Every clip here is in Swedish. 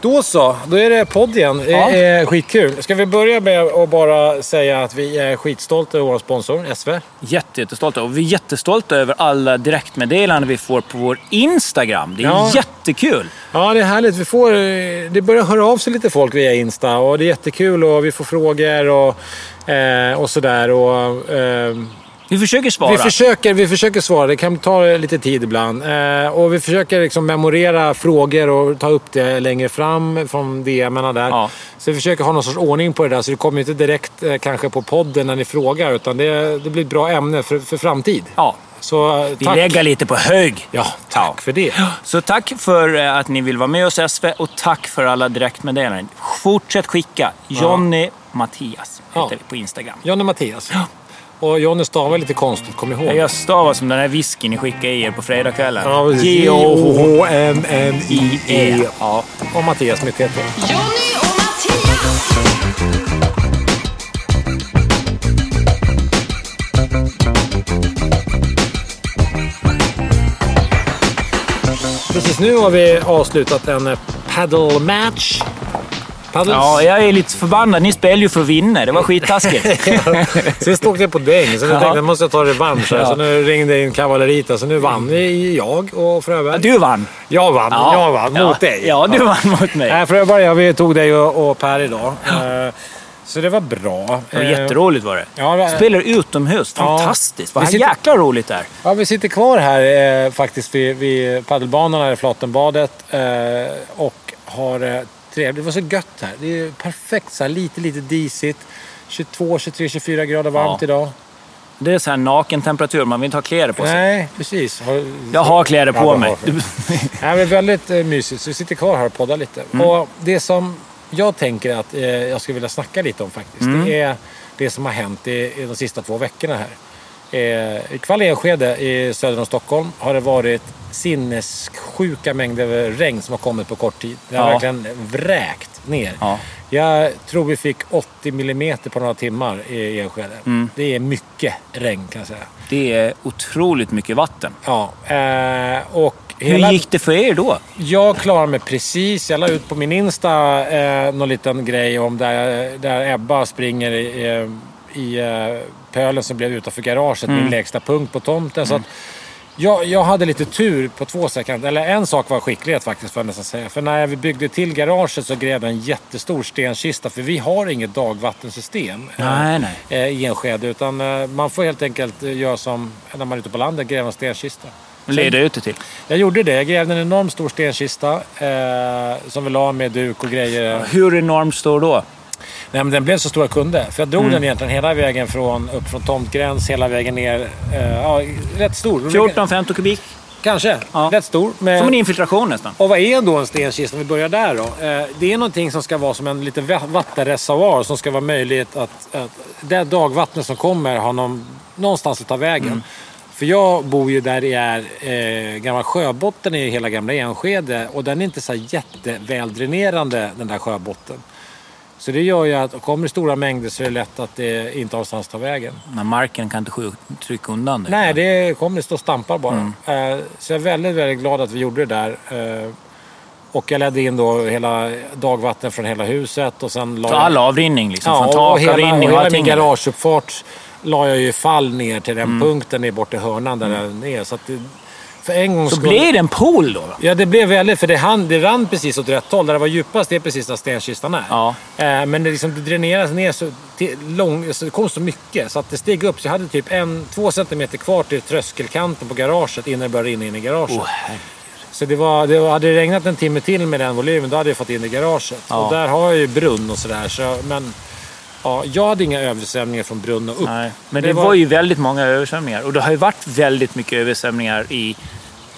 Då så, då är det podd igen. Ja. är skitkul. Ska vi börja med att bara säga att vi är skitstolta över vår sponsor, SV. Jätte, jättestolta. Och vi är jättestolta över alla direktmeddelanden vi får på vår Instagram. Det är Ja. jättekul. Ja, det är härligt. Vi får, eh, det börjar höra av sig lite folk via Insta och det är jättekul och vi får frågor och, eh, och sådär. Och, eh, Vi försöker svara. vi, försöker, vi försöker svara. Det kan ta lite tid ibland. Eh, och vi försöker liksom memorera frågor och ta upp det längre fram från DMarna där. Ja. Så vi försöker ha någon sorts ordning på det där. Så det kommer inte direkt eh, kanske på podden när ni frågar. Utan det, det blir ett bra ämne för, för framtid. Ja, Så eh, vi lägger lite på hög. Ja, tack för det. Så tack för eh, att ni vill vara med oss SV och tack för alla direktmeddelanden. Fortsätt skicka. Jonny Mattias heter Ja. vi på Instagram. Jonny Mattias. Och Jonny stavar lite konstigt, kom ihåg. Jag stavar som den här whiskyn ni skickade i er på fredagskvällen. Ja. J-O-H-N-N-I-E. Ja. Och Mattias med TT. Jonny och Mattias. Precis nu har vi avslutat en paddle match. Paddles. ja, jag är lite förbannad. Ni spelar ju för att vinna. Det var skittaskigt. Sist åkte jag på däng, så nu Ja. tänkte jag måste jag ta revansch. Ja. Så nu ringde in kavalleriet. Så nu vann jag och Fröberg. Du vann. Jag vann, jag vann ja. mot dig. Ja, du vann mot mig. Nej, Fröberg, ja, vi tog dig och, och Per idag. Eh, Så det var bra. Det var Eh, jätteroligt var det. Ja, det- Spelar utomhus. Ja. Fantastiskt. Vad Vi sitter- jäkla roligt det är. Ja, vi sitter kvar här eh, faktiskt vid, vid paddelbanan här i Flatenbadet eh, och har eh, trevligt. Det var så gött här. Det är perfekt så här, lite, lite disigt. 22, 23, 24 grader varmt Ja. idag. Det är så här naken temperatur. Man vill inte ha kläder på sig. Nej, precis. Har, Jag har kläder på Ja, mig. det. Nej, men väldigt eh, mysigt. Så vi sitter kvar här och poddar lite. Mm. Och det som jag tänker att eh, jag skulle vilja snacka lite om faktiskt. Mm. Det är det som har hänt i, i de sista två veckorna här. Eh, I Kvallenskede i söder om Stockholm har det varit sinnessjuka mängder regn som har kommit på kort tid. Det har Ja. verkligen vräkt ner. Ja. Jag tror vi fick 80 millimeter på några timmar i Enskede. Mm. Det är mycket regn kan jag säga. Det är otroligt mycket vatten. Ja, eh, och Hur hela... gick det för er då? Jag klarar mig precis. Jag la ut på min Insta eh, någon liten grej om där, där Ebba springer i, eh, i eh, pölen som blev utanför garaget, min lägsta punkt på tomten. Så att jag, jag hade lite tur på två sätt. Eller en sak var skicklighet faktiskt, får jag nästan säga. För när vi byggde till garaget så grävde jag en jättestor stenkista. För vi har inget dagvattensystem eh, Nej, nej. eh, i Enskede. Utan man får helt enkelt göra som när man är ute på landet, gräva en stenkista. Leder ut det till? Jag gjorde det. Jag grävde en enormt stor stenkista eh, som vi la med duk och grejer. Hur enormt stor då? Nej, men den blev så stor jag kunde. För jag drog Mm. den egentligen hela vägen från, upp från tomtgräns hela vägen ner. Eh, ja, rätt stor. 14-15 kubik? Kanske. Ja. Rätt stor. Men... Som en infiltration nästan. Och vad är då en stenkista? Om vi börjar där då. Eh, det är någonting som ska vara som en liten va- vattenreservoar som ska vara möjligt att, att det dagvattnet som kommer har någon, någonstans att ta vägen. Mm. För jag bor ju där det är eh, gamla sjöbotten i hela gamla Enskede och den är inte så här jätteväldrainerande den där sjöbotten. Så det gör ju att kommer det stora mängder så är det lätt att det inte har någonstans att ta vägen. Men marken kan inte trycka undan det. Nej, det kommer stå och stampar bara. Mm. Eh, Så jag är väldigt, väldigt glad att vi gjorde det där. Eh, Och jag ledde in då hela dagvatten från hela huset och sen la Så jag... all avrinning liksom? Ja, från och tak, hela, och avrinning och hela min garageuppfart la jag ju fall ner till den Mm. punkten ner bort i hörnan där den är. Så att det, för en gångs Så skull- blir det en pool då? Ja, det blev väldigt, för det, hann, det rann precis åt rätt håll. Där det var djupast, det är precis där stenkistan är. Ja. Eh, men det, liksom, det dräneras ner så, till, lång, så det kom så mycket så att det steg upp. Så jag hade typ en, två centimeter kvar till tröskelkanten på garaget innan det började rinna in i garaget. Herregud. Så det var, det var, hade det regnat en timme till med den volymen, då hade jag fått in i garaget. Ja. Och där har jag ju brunn och sådär. Så, men ja, jag hade inga översvämningar från brunn och upp. Nej, men det, var... ju väldigt många översvämningar. Och det har ju varit väldigt mycket översvämningar i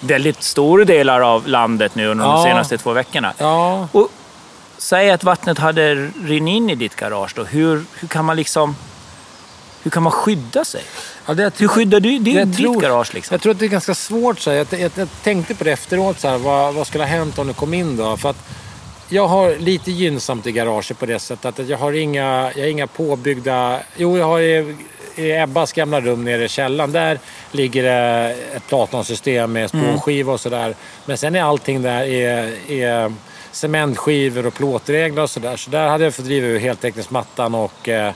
väldigt stora delar av landet nu under de Ja. senaste två veckorna. Ja, Och säg att vattnet hade rinnit in i ditt garage då. Hur, hur kan man liksom... Hur kan man skydda sig? ja det, Hur skyddar du din, Jag ditt tror- garage liksom? Jag tror att det är ganska svårt. Så. Jag, jag, jag tänkte på det efteråt. Så här, vad, vad skulle ha hänt om du kom in då? För att jag har lite gynnsamt i garaget på det sättet att jag har inga, jag har inga påbyggda... Jo, jag har i, Ebbas gamla rum nere i källaren. Där ligger det ett platonsystem med spånskiva och sådär. Men sen är allting där är, är cementskivor och plåtreglar och sådär. Så där hade jag fått driva ur heltäckningsmattan och, eh,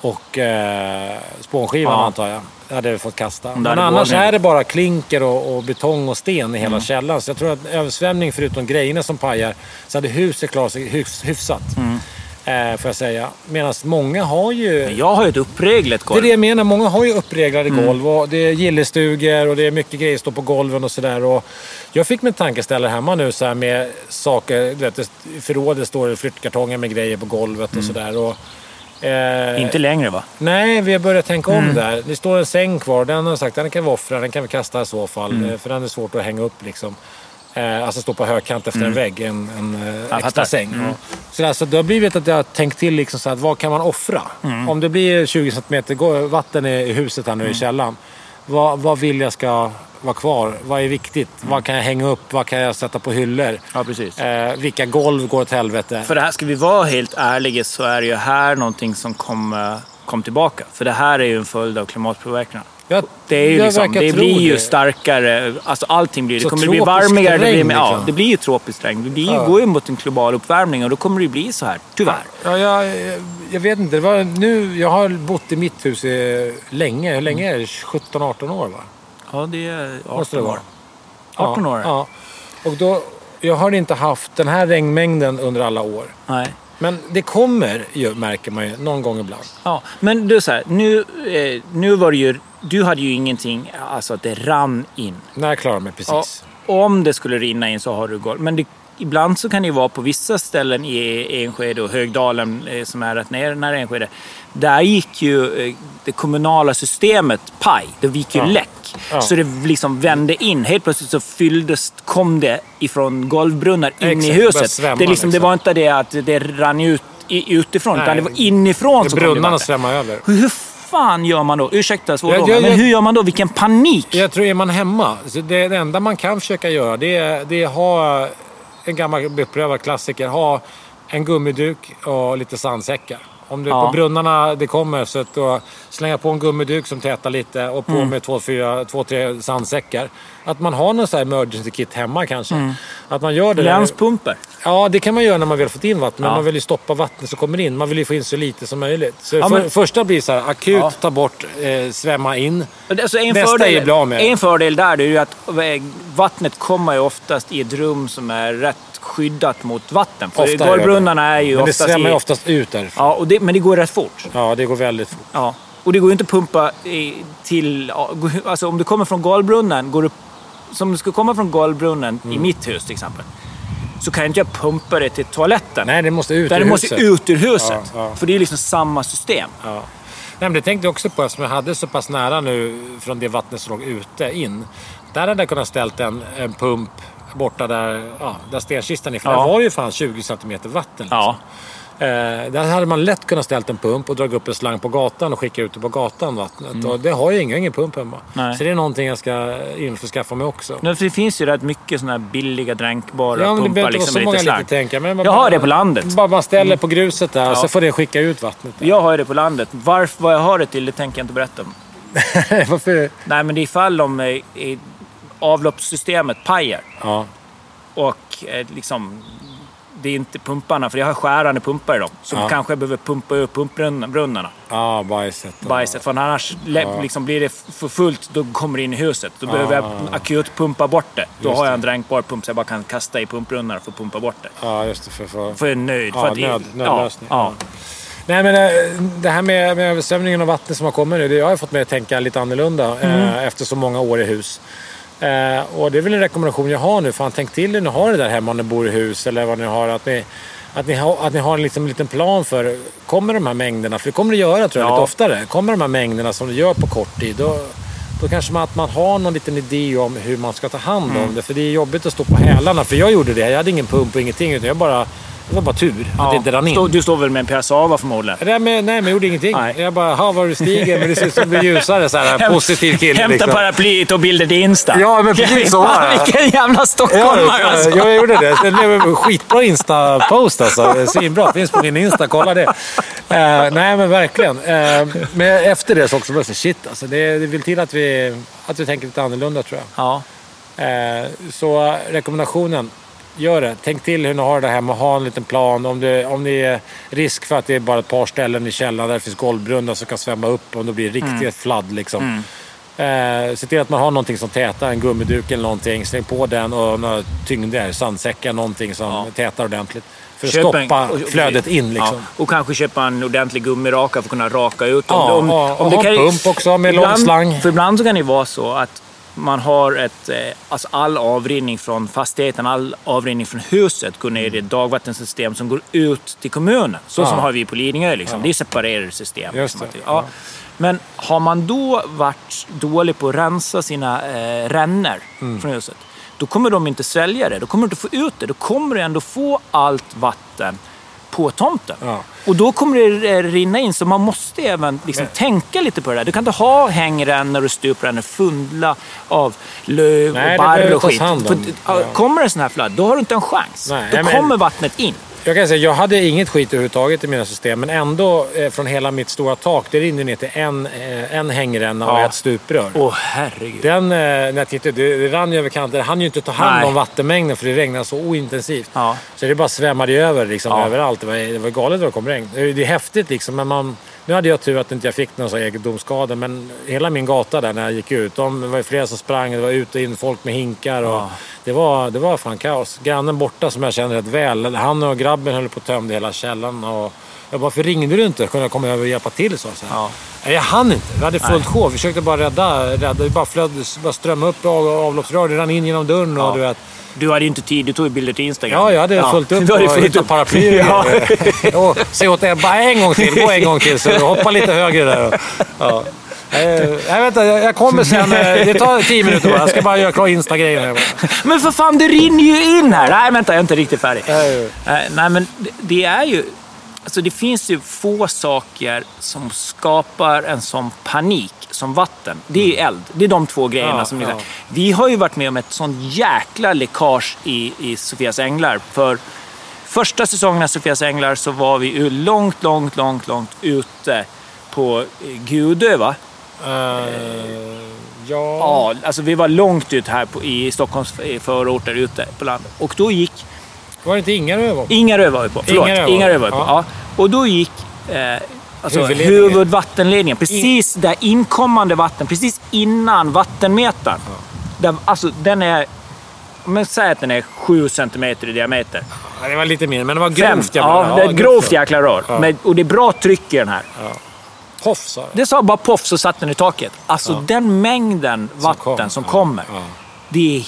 och eh, spånskivan Ja. antar jag. Det hade jag fått kasta. Men annars är det bara klinker och, och betong och sten i hela Mm. källaren. Så jag tror att översvämning, förutom grejerna som pajar, så hade huset klarat sig hyfs, hyfsat. Mm. Eh, får jag säga. Medan många har ju... Jag har ju ett uppreglat Det är golv. det jag menar. Många har ju uppreglade Mm. golv. Och det är gillestugor och det är mycket grejer som står på golven och sådär. Jag fick mig en tankeställare hemma nu så här med saker. Du vet, I förrådet står det flyttkartonger med grejer på golvet och sådär. Och, eh, Mm. Inte längre va? Nej, vi har börjat tänka Mm. om där. Det står en säng kvar. Den har jag sagt den kan vi offra. Den kan vi kasta i så fall. Mm. eh, För den är svårt att hänga upp liksom. Eh, alltså stå på högkant efter en vägg. En, en eh, Mm. Jag extra säng. Mm. Ja. Så, där, så det har blivit att jag har tänkt till liksom så att vad kan man offra? Mm. Om det blir 20 cm gå- vatten i huset här nu Mm. i källaren. Vad, vad vill jag ska vara kvar? Vad är viktigt? Mm. Vad kan jag hänga upp? Vad kan jag sätta på hyllor? Ja, precis. Eh, vilka golv går åt helvete? För det här, ska vi vara helt ärliga så är det ju här någonting som kommer kom tillbaka. För det här är ju en följd av klimatpåverkan. Jag, Det, är ju liksom, det blir ju det. starkare. Alltså allting blir det. Så kommer bli tropisk varmare. Det, blir, regn, ja, liksom. det blir ju tropiskt regn. Det blir, Ja. går ju mot en global uppvärmning och då kommer det ju bli så här. Tyvärr. Ja, jag, jag vet inte. Det var nu, jag har bott i mitt hus i, länge. Hur länge är det? 17-18 år va? Ja, det är 18 Måste det vara. år. 18 år? Ja. Och då, jag har inte haft den här regnmängden under alla år. Nej. Men det kommer ju, märker man ju, någon gång ibland. Ja, men du så här, nu, eh, nu var det ju... Du hade ju ingenting, alltså att det rann in. När jag klarar mig precis. Ja, om det skulle rinna in så har du golv. Men det, ibland så kan det ju vara på vissa ställen i Enskede och Högdalen eh, som är rätt nära Enskede. Där gick ju eh, det kommunala systemet paj. Det gick ju Ja. läck. Ja. Så det liksom vände in. Helt plötsligt så fylldes, kom det ifrån golvbrunnar in Exakt, i det huset. svämma, det, liksom, det liksom. var inte det att det rann ut utifrån, Nej. utan det var inifrån Det som kom det brunnarna svämmar över. Hur fan gör man då? Ursäkta svordomen, Jag- jag- men hur gör man då? Vilken panik! Jag tror, är man hemma, så det, det enda man kan försöka göra det är, det är ha en gammal beprövad klassiker. Ha en gummiduk och lite sandsäckar. Om det Ja. på brunnarna det kommer så att då slänga på en gummiduk som tätar lite och på med två, fyra, två, tre sandsäckar. Att man har någon sån här emergency kit hemma kanske. Att man gör det. Länspumper. Ja, det kan man göra när man väl fått in vatten. Men Ja. man vill ju stoppa vattnet som kommer in. Man vill ju få in så lite som möjligt. Så Ja, för, men- första blir så här, akut Ja. ta bort, eh, svämma in. Alltså en, Bästa är fördel, ju bli av med en fördel där är ju att eh, vattnet kommer ju oftast i ett rum som är rätt skyddat mot vatten. För Ofta gör det. golvbrunnarna är ju Men det oftast svämmar ju i... oftast ut därifrån. Ja, och det, men det går rätt fort. Ja, det går väldigt fort. Ja. Och det går ju inte att pumpa i, till... Alltså om du kommer från golvbrunnen, går du, som du ska komma från golvbrunnen i Mm. mitt hus till exempel, så kan jag inte jag pumpa det till toaletten. Nej, det måste ut Där ur det måste huset. ut ur huset. Ja, ja. För det är liksom samma system. Ja. Nej, men det tänkte jag också på eftersom jag hade så pass nära nu från det vattnet som låg ute in. Där hade jag kunnat ställt en, en pump borta där, ja, där stenkistan är. För Ja. där var det ju fan 20 cm vatten. Liksom. Ja. Eh, där hade man lätt kunnat ställt en pump och dragit upp en slang på gatan och skicka ut det på gatan vattnet. Och det har jag ingen, ingen pump hemma. Mm. Nej. Så det är någonting jag ska införskaffa mig också. Men för det finns ju rätt mycket sådana här billiga dränkbara Ja, men det pumpar behöver inte liksom så många lite slang. lite tänka. Men man Jag har det på landet. Bara man ställer på gruset där Ja. så får det skicka ut vattnet. Där. Jag har ju det på landet. Varför, vad jag har det till, det tänker jag inte berätta om. Varför? Nej, men det är ifall om eh, avloppssystemet pajar Ja. och eh, liksom... Det är inte pumparna, för jag har skärande pumpar i dem. Så Ja. kanske jag behöver pumpa ur pumpbrunnarna, Ja, bajset. bajset. För annars le- liksom blir det för fullt, då kommer det in i huset. Då behöver jag akut pumpa bort det. Då Just har jag en dränkbar pump så jag bara kan kasta i pumpbrunnar för att pumpa bort det. Ja, just det. För, för... För jag är nöjd. Ja, för att nöd- nödlösning. Ja, Nej, men eh, det här med, med översvämningen och vattnet som har kommit nu, det har jag fått mig att tänka lite annorlunda Mm. eh, efter så många år i hus. Eh, och det är väl en rekommendation jag har nu. Fan, tänk till er när ni har det där hemma om ni bor i hus eller vad ni har. Att ni, att ni, har, att ni har liksom en liten plan för, kommer de här mängderna, för det kommer det göra tror jag Ja. lite oftare. Kommer de här mängderna som det gör på kort tid, då, då kanske man, att man har någon liten idé om hur man ska ta hand Mm. om det. För det är jobbigt att stå på hälarna. För jag gjorde det. Jag hade ingen pump och ingenting. Utan jag bara, det var bara tur att det inte rann in. Du står väl med en Piazzava förmodligen? Nej men, nej, men jag gjorde ingenting. Nej. Jag bara, ha var du stiger, men det ser ut som blir ljusare. Så här, positiv kille Hämta liksom. paraplyet och bilda till Insta. Ja, men precis så var det. Vilken jävla Ja, stockholmare alltså. jag gjorde det. Det blev en skitbra Insta-post alltså. Svinbra. Finns på min Insta, kolla det. Eh, nej men verkligen. Eh, men efter det så också det så shit alltså. Det, det vill till att vi, att vi tänker lite annorlunda tror jag. Ja. Eh, så rekommendationen. Gör det. Tänk till hur ni har det hemma. Ha en liten plan. Om det, om det är risk för att det är bara ett par ställen i källaren där det finns golvbrunnar som kan svämma upp om det blir riktigt Mm. fladd. Liksom. Eh, se till att man har någonting som tätar, en gummiduk eller någonting. Släng på den och några tyngder, sandsäckar, någonting som Ja. tätar ordentligt. För att Köp en- stoppa och- och- flödet in liksom. Ja, och kanske köpa en ordentlig gummiraka för att kunna raka ut. Ja, ja, och ha pump också med lång slang. För ibland så kan det vara så att man har ett, eh, alltså all avrinning från fastigheten, all avrinning från huset går ner i ett dagvattensystem som går ut till kommunen. Så Ja. som har vi på Lidingö. Liksom. Det är separerade system. Just liksom. det. Ja. Men har man då varit dålig på att rensa sina eh, rännor Mm. från huset, då kommer de inte svälja det. Då kommer du inte få ut det. Då kommer du ändå få allt vatten på tomten. Ja. Och då kommer det eh, rinna in, så man måste även liksom tänka lite på det där. Du kan inte ha hängrännor och stuprännor fulla av löv Nej, och barr och skit. För, Ja. Kommer det sån här fladd, då har du inte en chans. Nej, då nej, men- kommer vattnet in. Jag kan säga, jag hade inget skit överhuvudtaget i mina system, men ändå eh, från hela mitt stora tak, det rinner ner till en, eh, en hängränna och Ja. ett stuprör. Åh herregud. Den, eh, när jag tittade, det, det rann ju över kanten. Det hann ju inte ta hand Nej. om vattenmängden för det regnade så ointensivt. Ja. Så det bara svämmade ju över liksom, Ja. överallt. Det var, det var galet vad det kom regn. Det, det är häftigt liksom, men man... Nu hade jag tur att inte jag fick någon egendomsskada, men hela min gata där när jag gick ut, de, det var flera som sprang, det var ut och in folk med hinkar. Och Ja. det, var, det var fan kaos. Grannen borta som jag känner rätt väl, han och grabben höll på att tömma hela källaren. Och jag bara, varför ringde du inte? Kunde jag komma över och hjälpa till? Så, så. Ja. Jag hann inte. Vi hade fullt sjå. Vi försökte bara rädda. rädda. Det bara flöd, bara strömmade upp av- avloppsrör. Det rann in genom dörren. Och, Ja. du vet. Du hade ju inte tid, du tog ju bilder till Instagram. Ja, jag hade fullt upp Du hade och fullt upp. paraplyer. Ja. se åt Ebba en gång till. Gå en gång till. Så hoppa lite högre där. Ja. Eh, Jag, vet inte, jag kommer sen. eh, Det tar tio minuter bara. Jag ska bara göra klar Insta-grejen. Men för fan, det rinner ju in här! Nej, vänta, jag är inte riktigt färdig. Nej. Eh, men det är ju... Alltså det finns ju få saker som skapar en sån panik som vatten. Det är ju eld. Det är de två grejerna Ja, som... ja. Vi har ju varit med om ett sånt jäkla läckage i, i Sofias Änglar. För första säsongen av Sofias Änglar så var vi ju långt, långt, långt, långt ute på eh, Gudö, va? Eh, ja. Ja, alltså vi var långt ut här på, i Stockholms förorter ute på landet. Och då gick Var det inte Ingarö? var? Ingarö var vi på. Förlåt, Ingarö var Ingarö det. var vi på. Ja. Ja. Och då gick eh, alltså, huvudvattenledningen, precis där inkommande vatten, precis innan vattenmätaren. Där, alltså den är, men säg att den är 7 cm i diameter. Ja, det var lite mer, men det var grovt jävla Ja, det är ett grovt jäkla rör. Ja. Men, och det är bra tryck i den här. Poff sa jag. Det sa bara poff så satt den i taket. Alltså den mängden vatten kom. som Ja, kommer. ja. Det är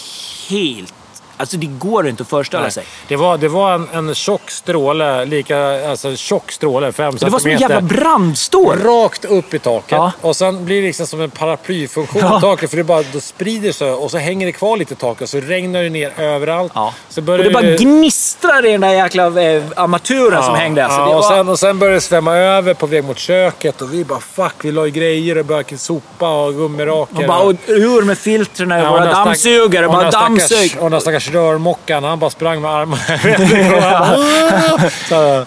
helt... Alltså det går inte att föreställa Nej. sig. Det var, det var en, en tjock stråle, lika, alltså tjock stråle, fem Det var som en centimeter. jävla brandstår. Rakt upp i taket. Ja. Och sen blir det liksom som en paraplyfunktion Ja. på taket. För det bara då sprider sig och så hänger det kvar lite i taket. Så regnar det ner överallt. Ja. Så Och det bara gnistrar i den där jäkla eh, armaturen som hängde. Alltså, ja, det och, var... sen, och sen började det svämma över på väg mot köket. Och vi bara fuck, vi la ju grejer och började sopa och gummirakor. och bara och ur med filtren över Ja, våra och dammsugare. och Bara dammsug. Och den stackars rörmokaren, han bara sprang med armarna. så,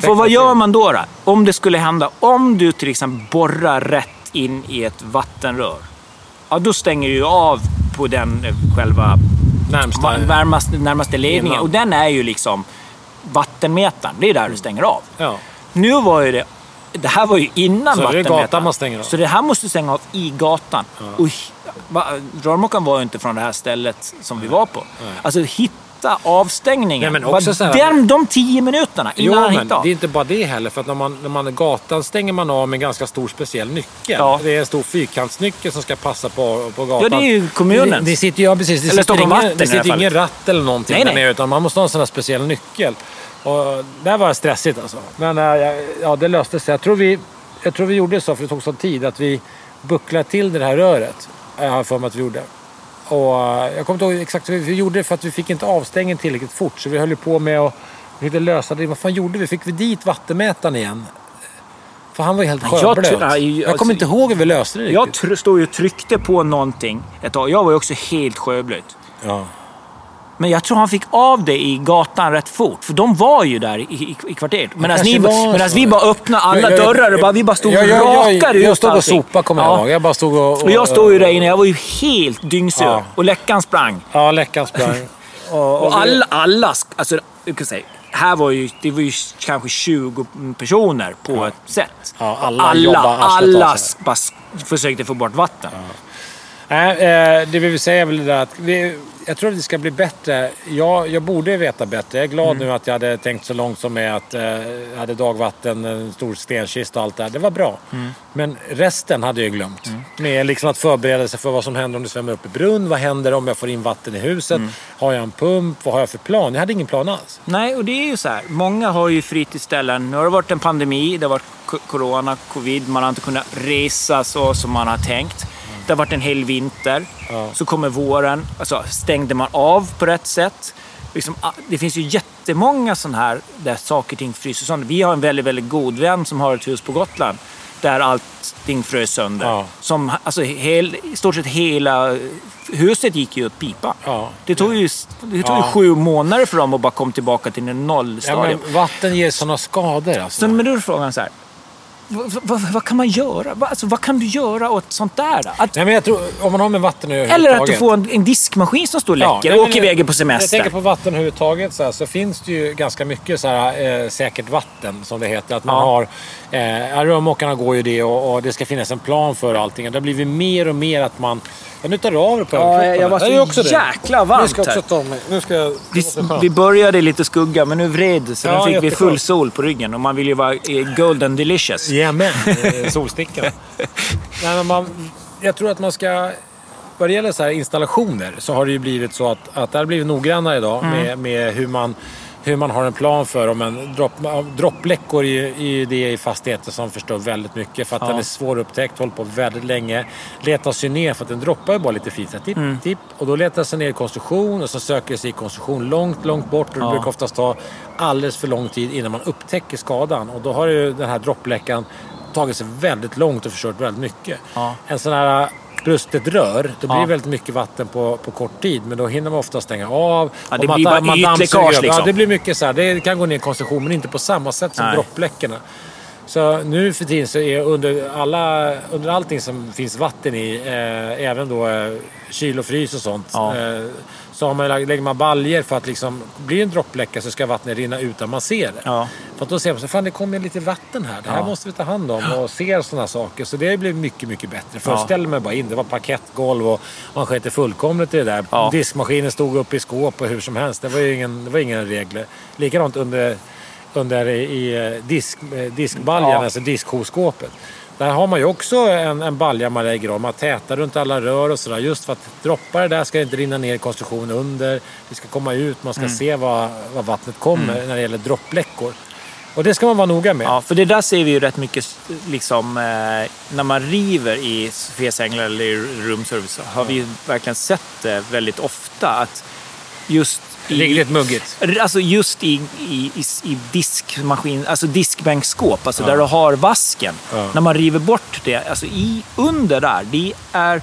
För vad gör man då, då? Om det skulle hända, om du till exempel borrar rätt in i ett vattenrör. Ja, då stänger du ju av på den eh, själva Närmsta. närmaste, närmaste ledningen. Innan. Och den är ju liksom vattenmätaren. Det är där du stänger av. Ja. Nu var ju det... Det här var ju innan Så det är vattenmätaren. gatan man stänger av. Så det här måste stänga av i gatan. Och hi- va- rörmokaren var ju inte från det här stället som vi var på. Alltså hitta avstängningen. Nej, men också så här- den, de tio minuterna innan Jo, han men hittade av. det är inte bara det heller. För att när man, när man gatan stänger man av med en ganska stor speciell nyckel. Ja. Det är en stor fyrkantsnyckel som ska passa på, på gatan. Ja, det är ju kommunens. Det, det sitter, ja, precis. Det Eller sitter ingen, Vatten det sitter ingen ratt eller någonting Nej, nej. nere. Utan man måste ha en sån här speciell nyckel. Och där var det stressigt alltså. Men äh, ja, det löste sig. Jag tror, vi, jag tror vi gjorde så, för det tog sån tid, att vi bucklade till det här röret. Jag har för mig att vi gjorde. Och äh, jag kommer inte ihåg exakt hur vi gjorde för att vi fick inte avstängningen tillräckligt fort. Så vi höll på med att försökte lösa det. Vad fan gjorde vi? Fick vi dit vattenmätaren igen? För han var ju helt jag sjöblöt. Jag, nej, alltså- kommer inte ihåg hur vi löste det Jag riktigt. tr- stod ju och tryckte på någonting ett tag. Jag var ju också helt sjöblöt. Ja. Men jag tror han fick av det i gatan rätt fort. För de var ju där i, i, i kvarteret. Medan ni, så. vi bara öppnade alla Jag- jag- dörrar och bara, vi bara stod och jag, jag, rakade jag, ut jag stod och sopade kommer jag ihåg. Jag bara stod och... Och jag stod ju där inne. Jag var ju helt dyngsur. Ja. Och läckan sprang. Ja, läckan sprang. Och, och alla, alla, alltså, jag kan säga, här var ju, det var ju kanske 20 personer på ett sätt. Ja, alla alla, alla bara försökte få bort vatten. Nej, eh, det vi vill säga är väl det där att vi, jag tror att det ska bli bättre. Jag, jag borde veta bättre. Jag är glad Mm. nu att jag hade tänkt så långt som med att eh, jag hade dagvatten, en stor stenkista och allt det här. Det var bra. Mm. Men resten hade jag glömt. Med liksom att förbereda sig för vad som händer om det svämmar upp i brunn. Vad händer om jag får in vatten i huset? Mm. Har jag en pump? Vad har jag för plan? Jag hade ingen plan alls. Nej, och det är ju så här. Många har ju fritidsställen. Nu har det varit en pandemi, det har varit co- corona, covid. Man har inte kunnat resa så som man har tänkt. Det har varit en hel vinter. Ja. Så kommer våren. Alltså, stängde man av på rätt sätt? Liksom, ah, det finns ju jättemånga sådana här där saker och ting fryser sönder. Vi har en väldigt, väldigt god vän som har ett hus på Gotland där allting frös sönder. Ja. Som, alltså, hel, I stort sett hela huset gick ju åt pipa. Ja. Det tog ju, det tog ju Ja. sju månader för dem att bara komma tillbaka till en Ja, nollstadium. men vatten ger sådana skador alltså. Så, men då är frågan så här. Vad, kan man göra? Vad, alltså, vad kan du göra åt sånt där? Då? Att, Nej, men jag tror, om man har med vatten eller att du får en, en diskmaskin som står och läcker nej, och åker iväg på semester. Jag tänker på vatten överhuvudtaget så, här, så finns det ju ganska mycket så här, eh, säkert vatten som det heter. Att man Ja. har, eh, rörmokarna går ju det och, och det ska finnas en plan för allting. Det har blivit mer och mer att man... Ja, nu tar du av dig på Ja, överkroppen. jag var Det är så också det. jäkla varmt Nu ska jag också ta mig. Nu ska jag... det Vi, vi började i lite skugga, men nu vred det. Så Ja, nu fick vi full sol på ryggen och man vill ju vara eh, golden delicious. Jajamän, eh, solstickan. Nej, men man, jag tror att man ska... Vad det gäller så här installationer så har det ju blivit så att, att det har blivit noggrannare idag Mm. med, med hur, man, hur man har en plan för om en dropp, droppläckor är ju det i fastigheter som förstör väldigt mycket för att Ja. den är svårupptäckt, håller på väldigt länge. Letar sig ner för att den droppar ju bara lite fint. så Tipp, Mm. tipp. Och då letar sig ner i konstruktion och så söker sig i konstruktion långt, långt bort. Och det Ja. brukar oftast ta alldeles för lång tid innan man upptäcker skadan. Och då har ju den här droppläckan tagit sig väldigt långt och förstört väldigt mycket. Ja. En sån här brustet rör, då blir Ja. det väldigt mycket vatten på, på kort tid. Men då hinner man ofta stänga av. Ja, det man blir bara man ytläckage, liksom. Ja, det blir mycket så här. Det kan gå ner i konstruktion, men inte på samma sätt som Nej. droppläckorna. Så nu för tiden så är under, alla, under allting som finns vatten i, eh, även då eh, kyl och frys och sånt, Ja. eh, så har man, lägger man baljer för att liksom, blir det en droppläcka så ska vattnet rinna utan man ser det. Ja. För att då ser man så fan det kommer lite vatten här. Det här Ja. måste vi ta hand om och ser sådana saker. Så det blir mycket, mycket bättre. Först ställde man bara in, det var parkettgolv och man sket fullkomligt i det där. Ja. Diskmaskinen stod upp i skåp och hur som helst. Det var ju ingen, det var ingen regler. Likadant under, under i, eh, disk, eh, diskbaljan, Ja. alltså diskkoskåpet. Där har man ju också en, en balja man lägger om. Man tätar runt alla rör och sådär. Just för att droppar det där ska det inte rinna ner i konstruktionen under. Det ska komma ut, man ska Mm. se var, var vattnet kommer när det gäller droppläckor. Och det ska man vara noga med. Ja, för det där ser vi ju rätt mycket liksom, eh, när man river i Sofias Änglar eller i roomservice. så Har vi verkligen sett det väldigt ofta att just Lite muggigt. Alltså just i, i, i, i diskmaskin, alltså diskbänkskåp, alltså där du har vasken. Ja. När man river bort det, alltså i, under där, det är,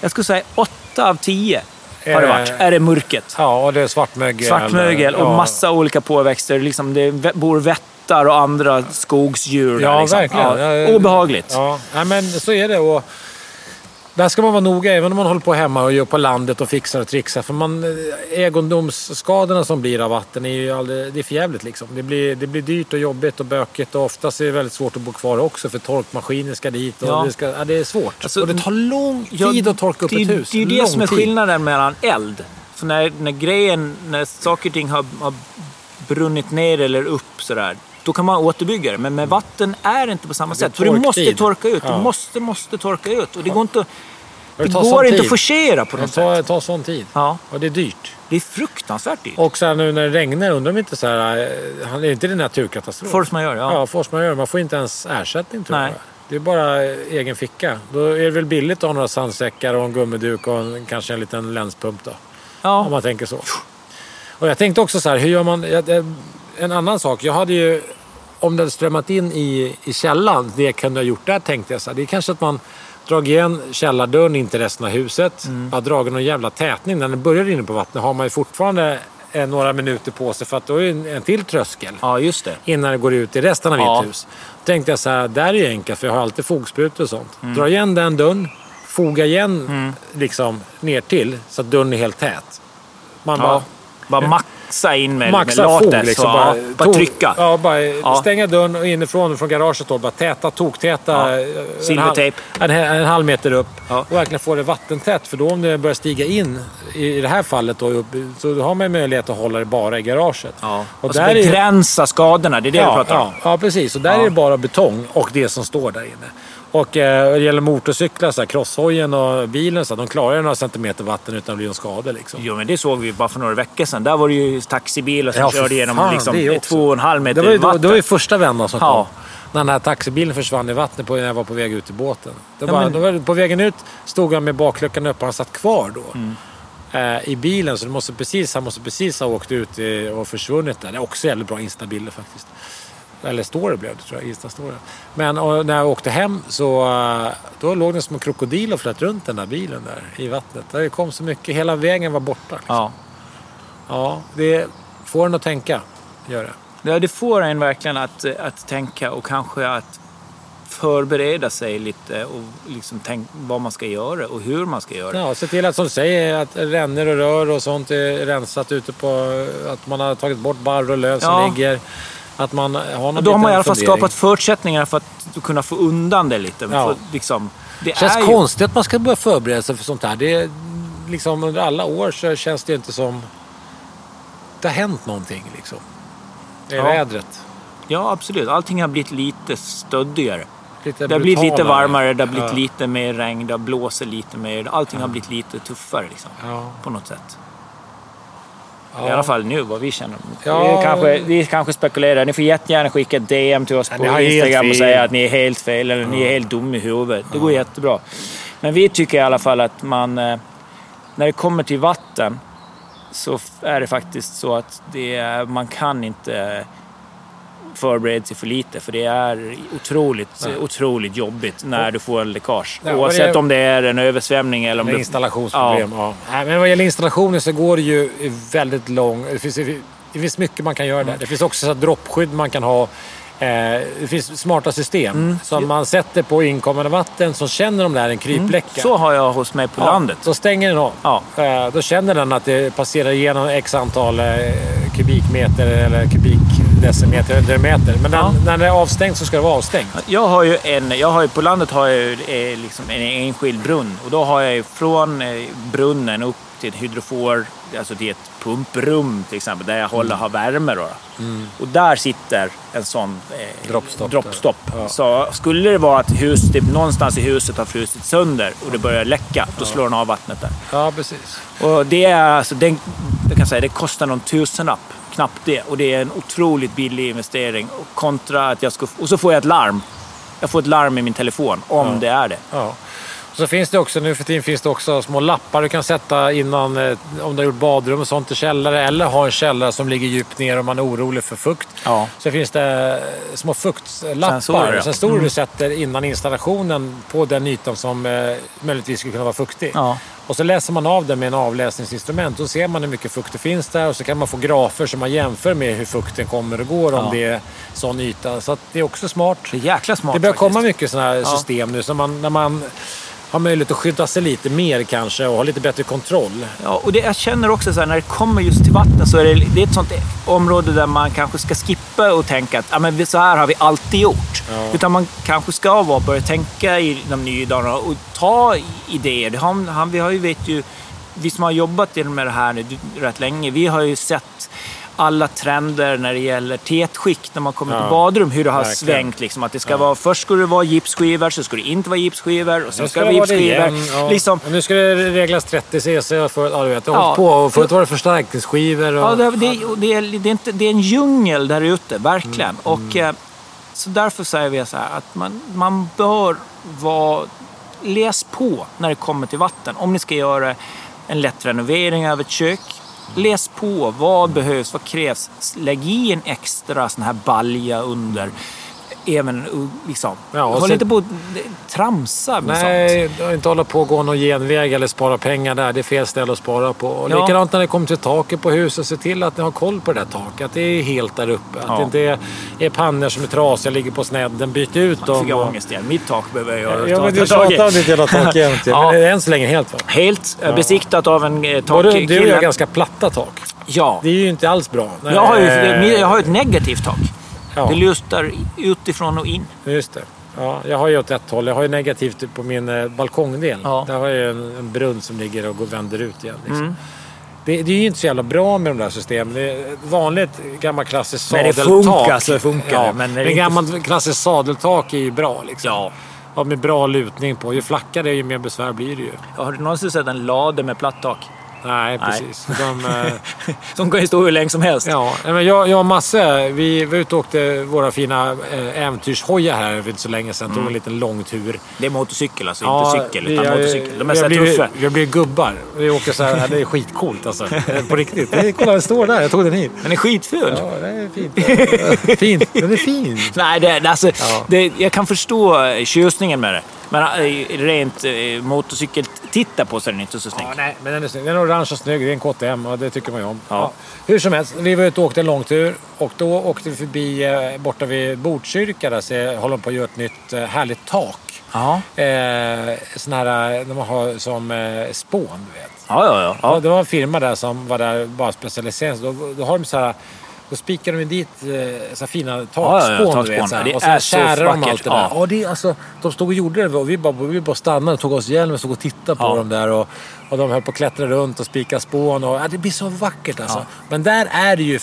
jag skulle säga åtta av tio har det varit, är det murket. Ja, och det är svartmögel. Svartmögel och Ja. massa olika påväxter. Liksom det bor vättar och andra skogsdjur. Ja, liksom. verkligen. Ja, Ja, obehagligt. Ja, nej, men så är det. Och där ska man vara noga, även om man håller på hemma och gör på landet och fixar och trixar. För man, eh, egendomsskadorna som blir av vatten är ju aldrig, det är för jävligt liksom. Det blir, det blir dyrt och jobbigt och bökigt och oftast är det väldigt svårt att bo kvar också för torkmaskiner ska dit och Ja. det, ska, ja, det är svårt. Alltså, och det tar lång Ja, tid att torka upp det, ett hus. Det är ju det som är skillnaden mellan eld. För när, när grejen, när saker och ting har, har brunnit ner eller upp sådär, då kan man återbygga det. Men med vatten är det inte på samma Det sätt. För du måste torka ut. Ja. Du måste, måste torka ut. Och det går inte, det Det går inte tid. att forcera på Det något sätt. tar sån tid. Ja, Och det är dyrt. det är fruktansvärt dyrt. Och så här, nu när det regnar, undrar om inte så här, eh, är inte det en naturkatastrof? Force majeure, ja. Ja, force majeure. Man får inte ens ersättning tror Nej. jag. Det är bara eh, egen ficka. Då är det väl billigt att ha några sandsäckar och en gummiduk och en, kanske en liten länspump då. Om ja. man tänker så. Och jag tänkte också så här, hur gör man... jag- jag- En annan sak. Jag hade ju... Om det hade strömmat in i, i källan, det kunde jag ha gjort där tänkte jag. Så här, det är kanske att man drar igen källardörren in till resten av huset. Mm. Bara dragit någon jävla tätning. När den börjar inne på vattnet har man ju fortfarande några minuter på sig för att då är det en, till tröskel ja, just det. innan det går ut i resten av Ja. mitt hus. Då tänkte jag så här, där är ju enkelt för jag har alltid fogsprutor och sånt. Mm. Dra igen den dörren, foga igen liksom ner till så att dörren är helt tät. Man Ja. bara Bara maxa in med, Maxa med latex. liksom. och, Bara, ja, bara trycka. Ja, bara stänga dörren och inifrån från garaget då, bara täta, toktäta. Ja. eh, en Silvertejp. halv- En, en halv meter upp. Ja. Och verkligen få det vattentätt. För då om det börjar stiga in, i det här fallet, då, upp, så har man möjlighet att hålla det bara i garaget. Ja. Och Och där är- begränsa skadorna, det är det Ja, pratar om. ja, ja, precis. Och där Ja. är det bara betong och det som står där inne. Och eh, det gäller motorcyklar, så här, crosshojen och bilen, så här, de klarar ju några centimeter vatten utan att bli någon skada. Liksom. Jo, men det såg vi bara för några veckor sedan. Där var det ju taxibilar som Ja, körde genom liksom, två och en halv meter Det var ju, vatten. det var ju första vändan som Ja. kom. När den här taxibilen försvann i vattnet på, när jag var på väg ut i båten. Det Ja, var, men- då var, på vägen ut stod han med bakluckan och han satt kvar då. Mm. Eh, I bilen, så måste precis, han måste precis ha åkt ut och försvunnit där. Det är också jävligt bra instabilder faktiskt. Eller story blev det tror jag, Insta-story. Men och när jag åkte hem så då låg det som en krokodil och flöt runt den där bilen där i vattnet. Det kom så mycket, hela vägen var borta. Liksom. Ja. Ja, det får en att tänka. Gör det. Ja, det får en verkligen att, att tänka och kanske att förbereda sig lite och liksom tänk vad man ska göra och hur man ska göra. Ja, se till att som du säger att rännor och rör och sånt är rensat ute på... Att man har tagit bort barr och löv som Ja. ligger. Att man har någon då har man i alla fall fundering. skapat förutsättningar för att kunna få undan det lite. Ja. För, liksom, det känns är ju, konstigt att man ska börja förbereda sig för sånt här. Det är, liksom, under alla år så känns det inte som... Det har hänt någonting liksom. I Ja. vädret. Ja, absolut. Allting har blivit lite stöddigare. Lite Det har blivit lite varmare, det har blivit Ja. lite mer regn, det blåser lite mer. Allting har blivit lite tuffare liksom, Ja. på något sätt. Ja. I alla fall nu, vad vi känner. Ja. Vi, kanske, vi kanske spekulerar. Ni får jättegärna skicka ett DM till oss på Instagram och säga att ni är helt fel eller ni är helt dum i huvudet. Det går jättebra. Men vi tycker i alla fall att man... eh, När det kommer till vatten så är det faktiskt så att det man kan inte förbereda sig för lite. För det är otroligt, otroligt jobbigt när du får en läckage. Ja, Oavsett det- om det är en översvämning eller om det... installationsproblem. Ja. Nej, men vad gäller installationer så går det ju väldigt lång... Det finns, det finns mycket man kan göra Mm. där. Det finns också så droppskydd man kan ha. Eh, det finns smarta system Mm. som man sätter på inkommande vatten som känner om det är en krypläcka. Mm. Så har jag hos mig på Ja, landet. Då stänger den av. Ja. Eh, då känner den att det passerar igenom x antal eh, kubikmeter eller kubikdecimeter eller meter. Men den, Ja. när den är avstängd så ska det vara avstängt. Jag har ju en, jag har ju, på landet har jag ju eh, liksom en enskild brunn. Och då har jag ju från eh, brunnen upp till ett hydrofor, alltså till ett pumprum till exempel, där jag håller, har värme. Då. Och där sitter en sån eh, Droppstopp. droppstopp. Ja. Så skulle det vara att hus, typ, någonstans i huset har frusit sönder och det börjar läcka, då slår den av vattnet där. Ja, precis. Och det är alltså, den, jag kan säga, det kostar någon tusenlapp. Knappt det. Och det är en otroligt billig investering. Och kontra att jag ska... Och så får jag ett larm. Jag får ett larm i min telefon om det är det. Ja. Så finns det också, nu för tiden finns det också små lappar du kan sätta innan, eh, om du har gjort badrum och sånt i källare. Eller ha en källare som ligger djupt ner om man är orolig för fukt. Ja. Så finns det eh, små fuktlappar, Sensorer, ja. sensorer Mm. du sätter innan installationen på den ytan som eh, möjligtvis skulle kunna vara fuktig. Ja. Och så läser man av det med en avläsningsinstrument. Då ser man hur mycket fukt det finns där och så kan man få grafer som man jämför med hur fukten kommer och går om Ja. det är sån yta. Så det är också smart. Det är jäkla smart Det börjar faktiskt. komma mycket sådana här system nu. Så man, när man har möjlighet att skydda sig lite mer kanske och ha lite bättre kontroll. Ja, och det, jag känner också så här, när det kommer just till vatten så är det, det är ett sånt område där man kanske ska skippa och tänka att ja, men så här har vi alltid gjort. Utan man kanske ska vara, börja tänka i de nya dagarna och ta idéer. Har, han, vi har ju, vet ju, vi som har jobbat med det här nu rätt länge, vi har ju sett alla trender när det gäller tetskikt när man kommer Ja, till badrum, hur det har verkligen. svängt. Liksom, att det ska vara, först skulle det vara gipsskivor, så skulle det inte vara gipsskivor och sen ska det vara det gipsskivor. ja. Liksom, Och Nu ska det reglas 30 cc för, ja, du vet, det Ja. på. Och förut var det förstärkningsskivor. Och, Ja, det, det, och det, är, det, är inte, det är en djungel där ute, verkligen. Och, eh, så därför säger vi så här att man, man bör vara... Läs på när det kommer till vatten. Om ni ska göra en lätt renovering av ett kök. Läs på. Vad behövs? Vad krävs? Lägg i en extra sån här balja under. Även liksom. Ja, och Håll sen- inte på att tramsa med sånt. Nej, inte hålla på och gå någon genväg eller spara pengar där. Det är fel ställe att spara på. Och Ja. Likadant när det kommer till taket på huset. Se till att ni har koll på det där taket. Att det är helt där uppe. Att Ja. det inte är, är pannor som är trasiga, ligger på snedden. Byt ut Jag dem. fick och- ångest igen. Mitt tak behöver jag göra. Ja, men du tjatar om ditt jävla tak jämt. Ja. Men än så länge helt va? Helt eh, besiktat av en eh, Både du och jag takkille. har ganska platta tak. Ja. Det är ju inte alls bra. Nej, Jag har ju jag har ju ett negativt tak. Ja, Det lustar utifrån och in. just det. Ja, jag har ju åt ett håll. Jag har ju negativt på min eh, balkongdel. Ja. Där har jag en, en brunn som ligger och går, vänder ut igen. Liksom. Mm. Det, det är ju inte så jävla bra med de där systemen. Det är vanligt gammalt klassiskt När det sadeltak. funkar så funkar ja, det, men men inte- gammalt klassiskt sadeltak är ju bra. Liksom. Ja. Ja, med bra lutning på. Ju flackare det är, ju mer besvär blir det ju. Har du någonsin sett en lade med platt tak? Nej, precis. De, eh, Som kan ju stå hur länge som helst. ja, nej, men jag, jag och Masse, vi var ute och åkte våra fina eh, äventyrshojar här för inte så länge sedan. Tog en liten lång tur. Det är motorcykel alltså, inte cykel. vi Utan har- motorcykel. De är vi så blivit- tuffa. Vi har blivit gubbar. Vi åker så här, det är skitcoolt alltså. På riktigt. Det kolla, den står där. Jag tog den hit. Den är skitful. Ja, det är fint. fint. Den är fin. Nej, det, alltså, Ja. det, jag kan förstå tjusningen med det. Men eh, rent eh, motorcykel, titta på så är den inte så snygg. Ja, nej, men den är snygg. Den är orange och snygg. Det är en KTM och det tycker man ju om. Ja. Ja. Hur som helst, vi var ute och åkte en långtur. Och då åkte vi förbi eh, borta vid Botkyrka där så håller de på att göra ett nytt härligt tak. Ja, Eh, sån här, de har som eh, spån, du vet. ja, ja. ja. Ja. Det var en firma där som var där bara specialiserad. Då, då har de så här... Då spikar de dit eh, så fina ja, takspån. ja, du vet, takspån. så här. Det och kärar de allt det där. Ja. Ja. det alltså, de stod och gjorde det och vi bara, vi bara stannade och tog oss hjälm och stod och tittade på Ja. dem där. Och, och de höll på att klättra runt och spika spån. Och, ja, det blir så vackert alltså. Ja. Men där är det ju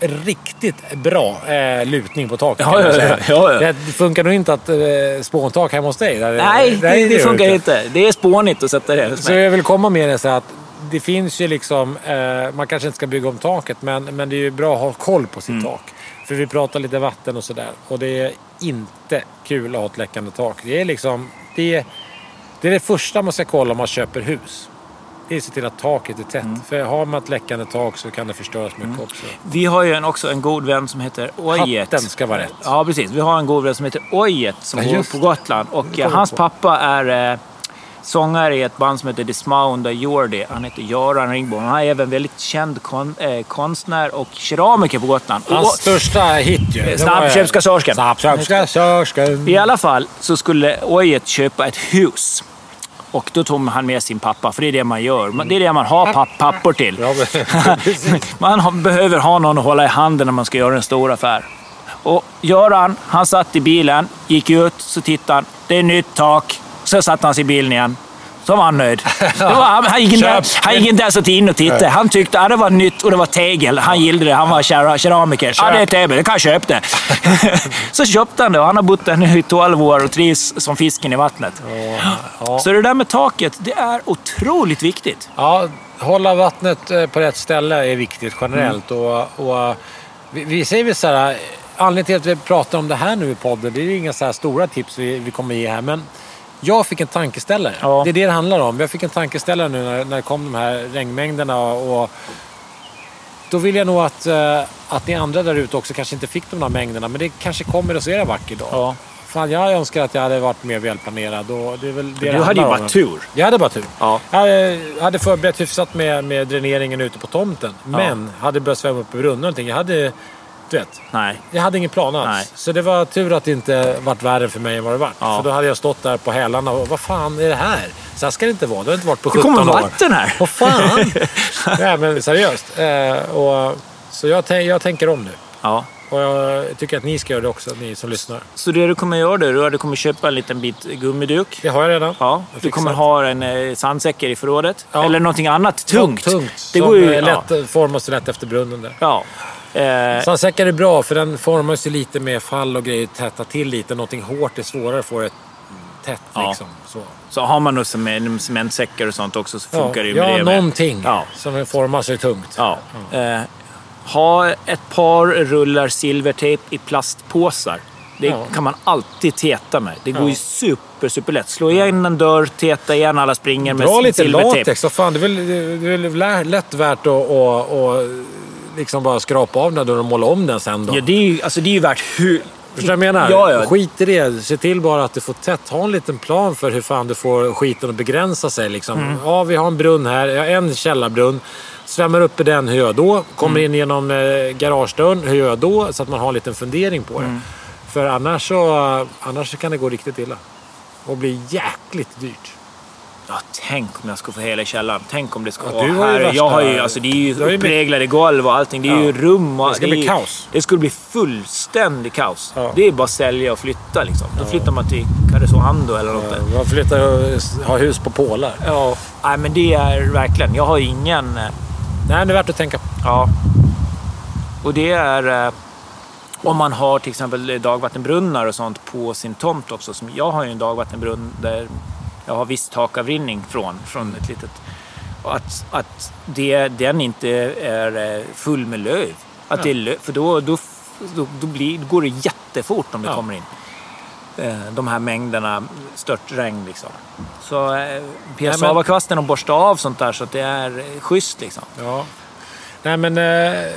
riktigt bra eh, lutning på taket. Ja, ja, ja, ja. Det funkar nog inte att eh, spåntak hemma hos dig. Där, Nej, där det, det funkar inte. inte. Det är spånigt att sätta det. Så jag vill komma med det så att det finns ju liksom, eh, man kanske inte ska bygga om taket men, men det är ju bra att ha koll på sitt Mm. tak. För vi pratar lite vatten och sådär och det är inte kul att ha ett läckande tak. Det är liksom, det är det, är det första man ska kolla om man köper hus. Det är att se till att taket är tätt. Mm. För har man ett läckande tak så kan det förstöras mycket också. Vi har ju en, också en god vän som heter Ojet. Hatten ska vara rätt. Ja, precis. Vi har en god vän som heter Ojet som Ja, bor på. Gotland. Och eh, hans på. pappa är eh, sångare i ett band som heter Dismounda Jordi. Han heter Göran Ringbom. Han är även väldigt känd kon, eh, konstnär och keramiker på Gotland. Hans Och, största hit ju. Snabbköpskassörskan. Snabbköpskassörskan. I alla fall så skulle Ojet köpa ett hus. Och då tog han med sin pappa, för det är det man gör. Det är det man har papp, pappor till. Man behöver ha någon att hålla i handen när man ska göra en stor affär. Och Göran, han satt i bilen, gick ut, så tittade han. Det är nytt tak. Så satt han sig i bilen igen. Så var han nöjd. Var, han, han, gick inte, han gick inte ens in och tittade. Han tyckte att det var nytt och det var tegel. Han gillade det. Han var kera- keramiker. Ja, det är tegel. Det kan jag köpa det. så köpte han det och han har bott där nu i 12 år och trivs som fisken i vattnet. Ja. Så det där med taket, det är otroligt viktigt. Ja, hålla vattnet eh, på rätt ställe är viktigt generellt. Mm. Och, och, vi, vi säger väl så här, anledningen till att vi pratar om det här nu i podden, det är ju inga så här stora tips vi, vi kommer ge här. Men jag fick en tankeställare. Ja. Det är det det handlar om. Jag fick en tankeställare nu när, när det kom de här regnmängderna. Och, då vill jag nog att, eh, att ni andra där ute också kanske inte fick de där mängderna. Men det kanske kommer och så är det vacker dag. Ja. Fan, jag önskar att jag hade varit mer välplanerad. Och det är väl det Du hade ju bara om. tur. Jag hade bara tur. Ja. Jag hade- hade förberett hyfsat med, med dräneringen ute på tomten. Men hade börjat svämma upp i brunnen och någonting. Jag hade, vet, Nej. jag hade ingen plan alls. Nej. Så det var tur att det inte vart värre för mig än vad det vart. Ja. För då hade jag stått där på hälarna och vad fan är det här? Så här ska det inte vara. Det har inte varit på Det 17 kommer år. vatten här. Vad fan? Nej men seriöst. Eh, och, så jag, jag tänker om nu. Ja. Och jag tycker att ni ska göra det också, ni som lyssnar. Så det du kommer göra då, är att du kommer köpa en liten bit gummiduk. Det har jag redan. Ja, Jag du kommer ha en eh, sandsäcker i förrådet. Ja. Eller någonting annat tungt. Tungt. Det som går ju... är Ja. lätt, formas lätt efter brunnen där. ja. Eh, Sandsäckar är bra för den formar sig lite med fall och grejer. Täta till lite. Någonting hårt är svårare att få det tätt Ja. liksom. Så. så har man nog cement- cementsäckar och sånt också så funkar det ju med ja, det med. någonting Ja. som formar sig tungt. Ja. Eh, ha ett par rullar silvertejp i plastpåsar. Det Ja. kan man alltid teta med. Det går Ja. ju super, super lätt. Slå igen en dörr, teta igen alla springer med Dra lite silvertejp. latex. Vad fan, det är väl, det är väl lä- lätt värt att och, och liksom bara skrapa av den och måla om den sen då. Ja, det är ju, alltså, det är ju värt hur... Förstår du vad jag menar? Ja, ja. Skit i det. Se till bara att du får tätt. Ha en liten plan för hur fan du får skiten att begränsa sig. Liksom. Mm. Ja, vi har en brunn här. Jag har en källarbrunn. Svämmar upp i den, hur gör jag då? Kommer Mm. in genom eh, garagedörren, hur gör jag då? Så att man har en liten fundering på det. Mm. För annars så, annars så kan det gå riktigt illa. Och bli jäkligt dyrt. Ja, tänk om jag skulle få hela källaren. Tänk om det ska Ja, vara ju här. värsta- Jag har ju, alltså, det är ju ju uppreglade golv och allting. Det är ju Ja. rum och... Det ska är bli ju- kaos. Det skulle bli fullständig kaos. Ja. Det är bara att sälja och flytta liksom. Då flyttar man till Karesuando eller något där. Man flyttar och har hus på pålar. Ja, nej men det är verkligen... Jag har ingen... eh, Nej, det är värt att tänka på. Ja. Och det är... eh, Om man har till exempel dagvattenbrunnar och sånt på sin tomt också. Som jag har ju en dagvattenbrunn där jag har viss takavrinning från, från ett litet... Att, att det, den inte är eh, full med löv. Att det är löv för då, då, då, då, blir, då går det jättefort om det Ja. kommer in. Eh, De här mängderna störtregn liksom. Så eh, Nej, psa men- kvasten och borsta av sånt där så att det är schysst liksom. Ja. Nej, men eh,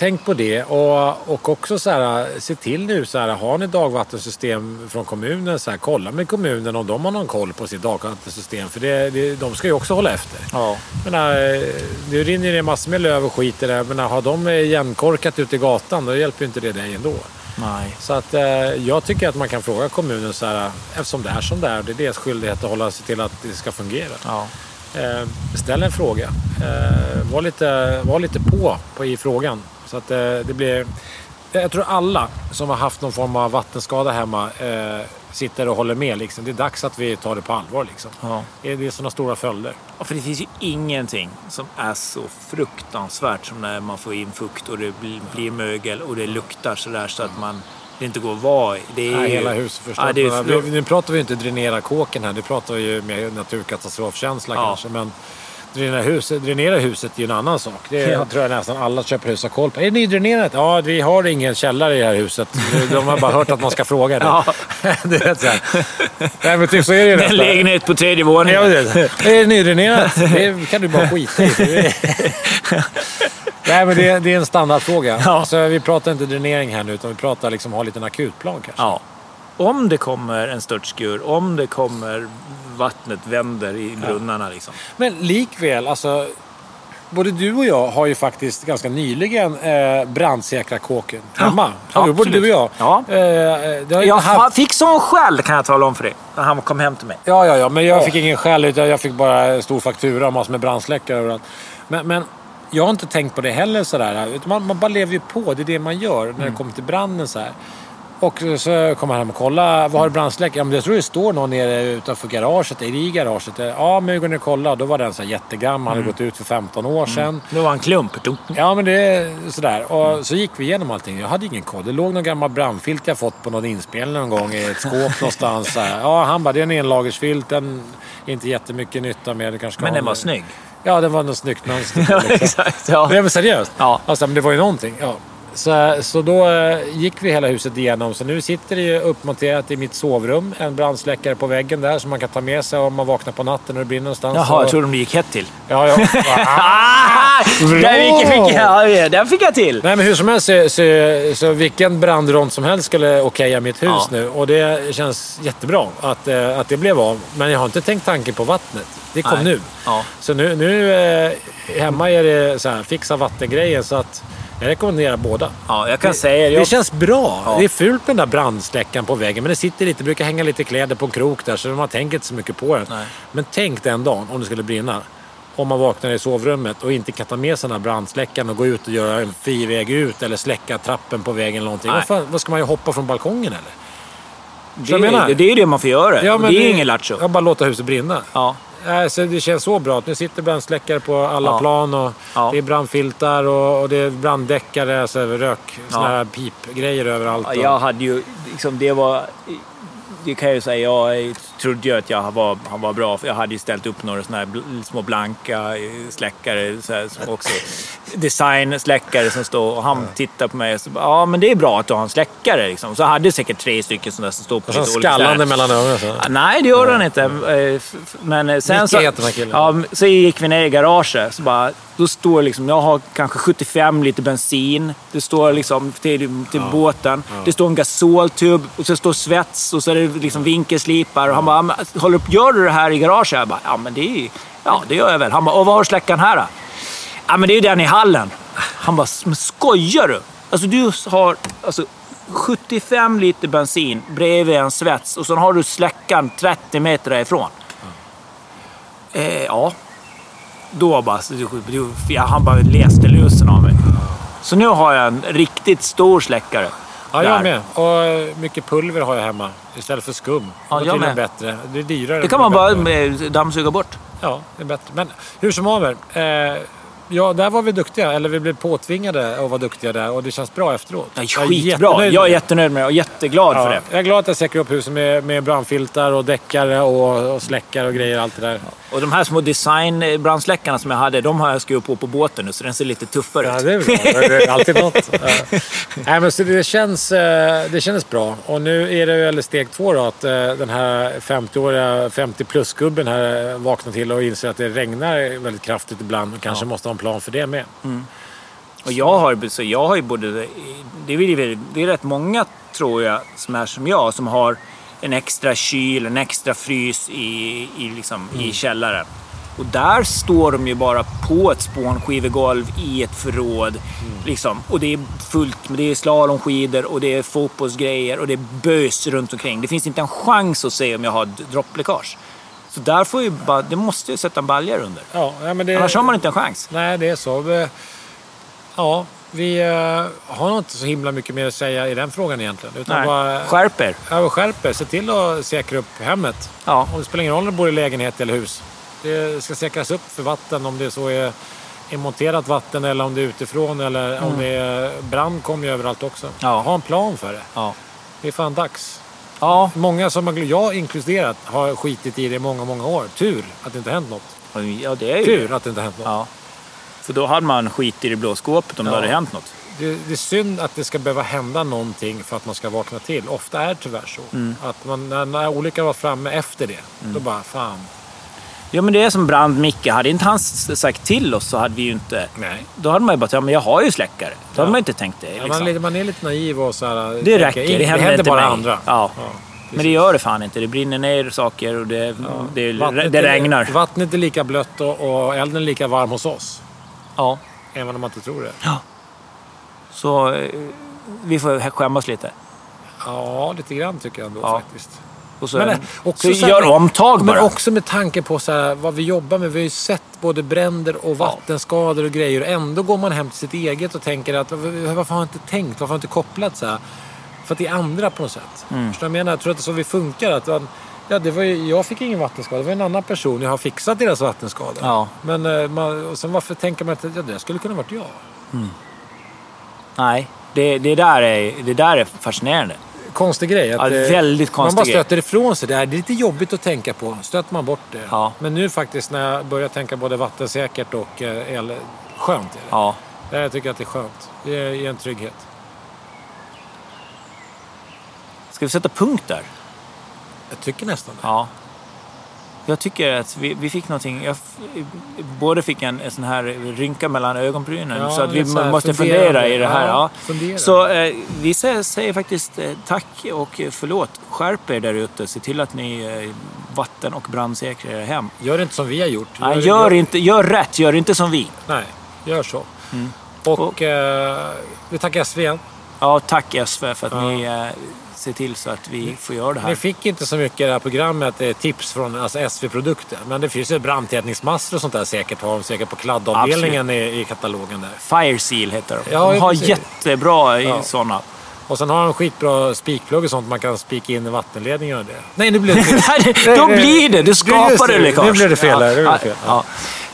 tänk på det. Och, och också så här, se till nu så här, har ni dagvattensystem från kommunen, så här, kolla med kommunen om de har någon koll på sitt dagvattensystem. För det, det, de ska ju också hålla efter. Ja. Menar, eh, det rinner ner massor med löv och skit i det. Men har de igenkorkat ute i gatan, då hjälper ju inte det dig ändå. Nej. Så att eh, jag tycker att man kan fråga kommunen så här, eftersom det är som det är, det är deras skyldighet att hålla sig till att det ska fungera. Ja. Eh, ställ en fråga. Eh, var, lite, var lite på, på i frågan. Så att eh, det blir... Jag tror alla som har haft någon form av vattenskada hemma eh, sitter och håller med. Liksom. Det är dags att vi tar det på allvar. Liksom. Ja. Det är- sådana stora följder. Ja, För det finns ju ingenting som är så fruktansvärt som när man får in fukt och det blir, mögel och det luktar sådär så att man det inte går att vara i. Det är Nej, ju- hela huset förstås. Ja, det är, nu pratar vi ju inte dränera kåken här. Nu pratar vi ju med naturkatastrofkänsla Ja. kanske. Men dränera huset, dränera huset är ju en annan sak. Det Ja. tror jag nästan alla köpehus har koll på. Är det nydränerat? Ja, vi har ingen källare i det här huset. De har bara hört att man ska fråga det. Ja. är rätt så här. Nej, men typ så är det ju en lägenhet på tredje Ja, våningen. det är, det nydränerat? Det kan du bara skita i. Nej, men det, det är en standardfråga. Ja. Så vi pratar inte dränering här nu, utan vi pratar liksom ha en liten akutplan kanske. Ja. Om det kommer en störtskur, om det kommer vattnet vänder i brunnarna liksom. Men likväl, alltså. Både du och jag har ju faktiskt ganska nyligen eh, brandsäkrat kåken hemma. Ja, Ja, både du och jag. Ja. Eh, ju Jag haft... fick sån skäll kan jag tala om för dig. När han kom hem till mig. Ja, ja, ja, men jag fick ingen skäll utan jag fick bara en stor faktura och massor med brandsläckare överallt. Men, men jag har inte tänkt på det heller sådär. Man, man bara lever ju på. Det är det man gör när det kommer till branden så här. Och så kommer han hem och kollar. Vad har du brandsläckare? Ja, men jag tror det står någon nere utanför garaget. Är det i garaget? Ja, men vi går ner och kollar. Då var den så jättegammal. Hade gått ut för 15 år sedan. Det var en klump. Ja, men det är sådär. Och så gick vi igenom allting. Jag hade ingen koll. Det låg någon gammal brandfilt jag fått på någon inspelning någon gång i ett skåp någonstans. Ja, han bara, det är en enlagersfilt. Den är inte jättemycket nytta med. Kanske Men den var snygg. Ja, den var något snyggt mönster. Ja, liksom. exakt. Ja. Nej, men seriöst. Ja. Alltså, men det var ju någonting. Ja. Så, så då eh, gick vi hela huset igenom. Så nu sitter det ju uppmonterat i mitt sovrum. En brandsläckare på väggen där som man kan ta med sig om man vaknar på natten och det brinner någonstans. Jaha, Och- jag trodde de gick hett till. Ja, ja. Ah! Där fick, fick, ja, den fick jag till. Nej men hur som helst så, så, så vilken brandrond som helst skulle okeja mitt hus Ja. nu. Och det känns jättebra att, eh, att det blev av. Men jag har inte tänkt tanken på vattnet. Det kom Nej. nu. Ja. Så nu, nu eh, hemma är det så här, fixa vattengrejen. Så att jag rekommenderar båda. Ja, jag kan säga... Jag, Det känns bra. Ja. Det är fult med den där brandsläckaren på väggen. Men det sitter lite, brukar hänga lite kläder på en krok där så man tänker inte så mycket på den. Nej. Men tänk den dagen om det skulle brinna. Om man vaknar i sovrummet och inte kan ta med sig den här brandsläckaren och gå ut och göra en friväg ut eller släcka trappen på vägen eller någonting. Nej. Vad, ska man ju hoppa från balkongen eller? det, menar- det, det är det man får göra. Ja, det är ingen lattjo. Jag bara låta huset brinna. Ja. Äh, så det känns så bra att nu sitter brandsläckare på alla Ja. plan och Ja. det är brandfiltar och, och det är branddäckare, alltså rök, såna Ja. här pipgrejer överallt. Och- Jag hade ju, liksom, det var... Det kan jag ju säga, jag trodde ju att jag var, han var bra. För jag hade ju ställt upp några såna här små blanka eh, släckare. Så här, som också designsläckare som står och han tittar på mig och så ja men det är bra att du har en släckare. Liksom. Så jag hade säkert tre stycken sådana som står på lite olika skallande mellan ögonen. Så. Ja, Nej, det gjorde han inte. Eh, f- f- Men eh, sen Micke så, heter den här killen. ja, så gick vi ner i garaget. Så bara, då står liksom, jag har kanske 75 liter bensin. Det står liksom till, till båten. Det står en gasoltub och så står svets och så är det liksom vinkelslipar. Och han bara, håller upp, gör du det här i garaget? Jag bara, ja men det, är, ja, det gör jag väl. Han bara, och var har släckaren här då? Ja men det är ju den i hallen. Han bara, men skojar du? Alltså du har alltså, 75 liter bensin bredvid en svets och så har du släckaren 30 meter därifrån. Eh, ja. Då bara... så- han bara läste lusen av mig. Så nu har jag en riktigt stor släckare. Ja, jag med. Och eh, mycket pulver har jag hemma istället för skum. Ja, det är jag med. bättre. Det är dyrare. Det kan man bara bättre. dammsuga bort. Ja, det är bättre. Men hur som haver. Eh, ja, där var vi duktiga. Eller vi blev påtvingade att vara duktiga där och det känns bra efteråt. Ja, Jag är skitbra. Jag är jättenöjd med det och jätteglad Ja, för det. jag är glad att jag säkrar upp huset med, med brandfiltar och däckare och, och släckare och grejer. Allt det där. Och de här små designbrandsläckarna som jag hade, de har jag skruvat på på båten nu så den ser lite tuffare Ja, ut. det är bra. Det är alltid något. Ja. Nej, men så det, känns, eh, det kändes bra. Och nu är det väl steg två då, att eh, den här 50-åriga 50-plus-gubben här vaknar till och inser att det regnar väldigt kraftigt ibland och kanske måste ha en plan för det med. Och jag har, så jag har ju både... Det är, det är rätt många, tror jag, som är som jag, som har en extra kyl, en extra frys i, i, liksom, i källaren. Och där står de ju bara på ett spånskivegolv i ett förråd. Liksom. Och det är fullt med det är slalomskidor och det är fotbollsgrejer och det är bös runt omkring. Det finns inte en chans att se om jag har droppläckage. Så där får ju bara, det måste ju sätta en balja under. Ja, ja, men det, Annars har man inte en chans. Nej, det är så. Ja, vi eh, har nog inte så himla mycket mer att säga i den frågan egentligen. Utan Nej. bara, Skärp er! Ja, skärp er. Se till att säkra upp hemmet. Ja. Och det spelar ingen roll om du bor i lägenhet eller hus. Det ska säkras upp för vatten om det så är, är monterat vatten eller om det är utifrån eller om det är brand kommer ju överallt också. Mm. Ja. Ha en plan för det. Ja. Det är fan dags. Ja, Många som har, jag inkluderat har skitit i det i många, många år. Tur att det inte hänt något. ja det är ju Tur det. att det inte hänt något. Ja. För då hade man skit i det blå skåpet om det Ja. hade hänt något. Det, det är synd att det ska behöva hända någonting för att man ska vakna till. Ofta är det tyvärr så. Mm. Att man, när, när olyckan var framme efter det, då bara fan. Ja men det är som brand Micke. Hade inte han sagt till oss så hade vi ju inte... Nej. Då hade man ju bara ja men jag har ju släckare. Då hade man inte tänkt det. Ja, Liksom. man, är lite- man är lite naiv och så här. det tänker, räcker. Det "Ing- händer, inte bara mig. andra. Ja. men det gör det fan inte. Det brinner ner saker och det, det, det är- regnar. Vattnet är lika blött och, och elden är lika varm hos oss. Ja. Även om man inte tror det. Så eh, vi får skämmas lite. Ja, lite grann tycker jag ändå Ja. faktiskt. Och så, Men, eh, så också så gör omtag Men bara. också med tanke på så här, vad vi jobbar med. Vi har ju sett både bränder och vattenskador och grejer. Ändå går man hem till sitt eget och tänker att varför har jag inte tänkt? Varför har jag inte kopplat så här? För att det är andra på något sätt. Mm. Förstår du vad jag menar? Jag tror att det är så vi funkar. Att man, ja, det var ju, jag fick ingen vattenskada. Det var en annan person. Jag har fixat deras vattenskada. Ja. Men eh, man, och sen varför tänker man att ja, det skulle kunna varit jag? Nej, det, det, där är, det där är fascinerande. Konstig grej. Att, Ja, eh, väldigt Man konstig bara grej. stöter ifrån sig det här. Det är lite jobbigt att tänka på. Stöter man bort det. Ja. Men nu faktiskt när jag börjar tänka både vattensäkert och eh, el... Skönt är det. Ja. Jag tycker att det är skönt. Det ger en trygghet. Ska vi sätta punkt där? Jag tycker nästan det. Ja. Jag tycker att vi, vi fick någonting. Jag både fick en, en sån här rynka mellan ögonbrynen. Ja, så att vi så måste funderande. fundera i det här. Ja, Ja. fundera. Så eh, vi säger, säger faktiskt eh, tack och eh, förlåt. Skärp er där ute. Se till att ni eh, vatten och brandsäkrar era hem. Gör inte som vi har gjort. Nej, gör, inte, gör rätt. Gör inte som vi. Nej, gör så. Mm. Och eh, vi tackar SV igen. Ja, tack SV för att ni ser till så att vi får göra det Ni här. fick inte så mycket i det här programmet eh, tips från alltså SV-produkter. Men det finns ju brandtätningsmassor och sånt där säkert. Har de säkert på kladdavdelningen i, i katalogen där. Fire Seal heter de. Ja, de har precis. jättebra Ja. i sådana. Och sen har de skitbra spikplugg och sånt man kan spika in i vattenledningar och det. Nej, nu blev det fel. Då blir det. Du skapar det läckage. Nu blev det fel det Ja, fel. ja.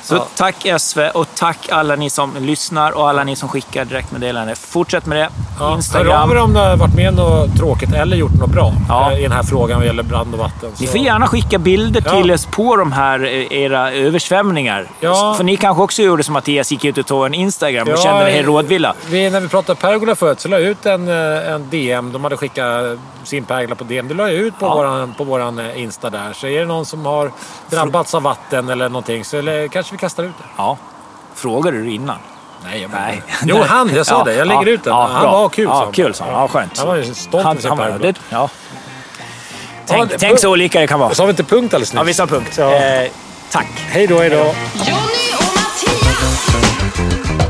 Så Ja. tack SV och tack alla ni som lyssnar och alla ni som skickar direktmeddelande. Fortsätt med det. Ja, Hör av Instagram. er om det har varit med något tråkigt eller gjort något bra Ja. i den här frågan vad gäller brand och vatten. Ni Så- får gärna skicka bilder till oss på de här eh, era översvämningar. För ni kanske också gjorde som Mattias, gick ut och tog en Instagram och kände er rådvilla. Vi, när vi pratade pergola förut så la jag ut en, eh, en DM. De hade skickat sin pergola på DM. Det la jag ut på våran, på våran eh, Insta där. Så är det någon som har drabbats av vatten eller någonting så eller, kanske vi kastar ut det. Ja. Frågade du innan? Nej, jag Nej. Jo, han. Jag sa Ja, det. Jag lägger ja, ut den. ja, han bra. var kul, sa Ja, kul sa han. Ja, skönt. Han var ju stolt Han, över sin han var, pergola. det, ja. Tänk, det- tänk så olika det kan vara. Så har vi inte punkt alldeles nyss. Ja, vi sa punkt. Ja. Eh, tack. Hej då, hej då. Jonny och Mattias!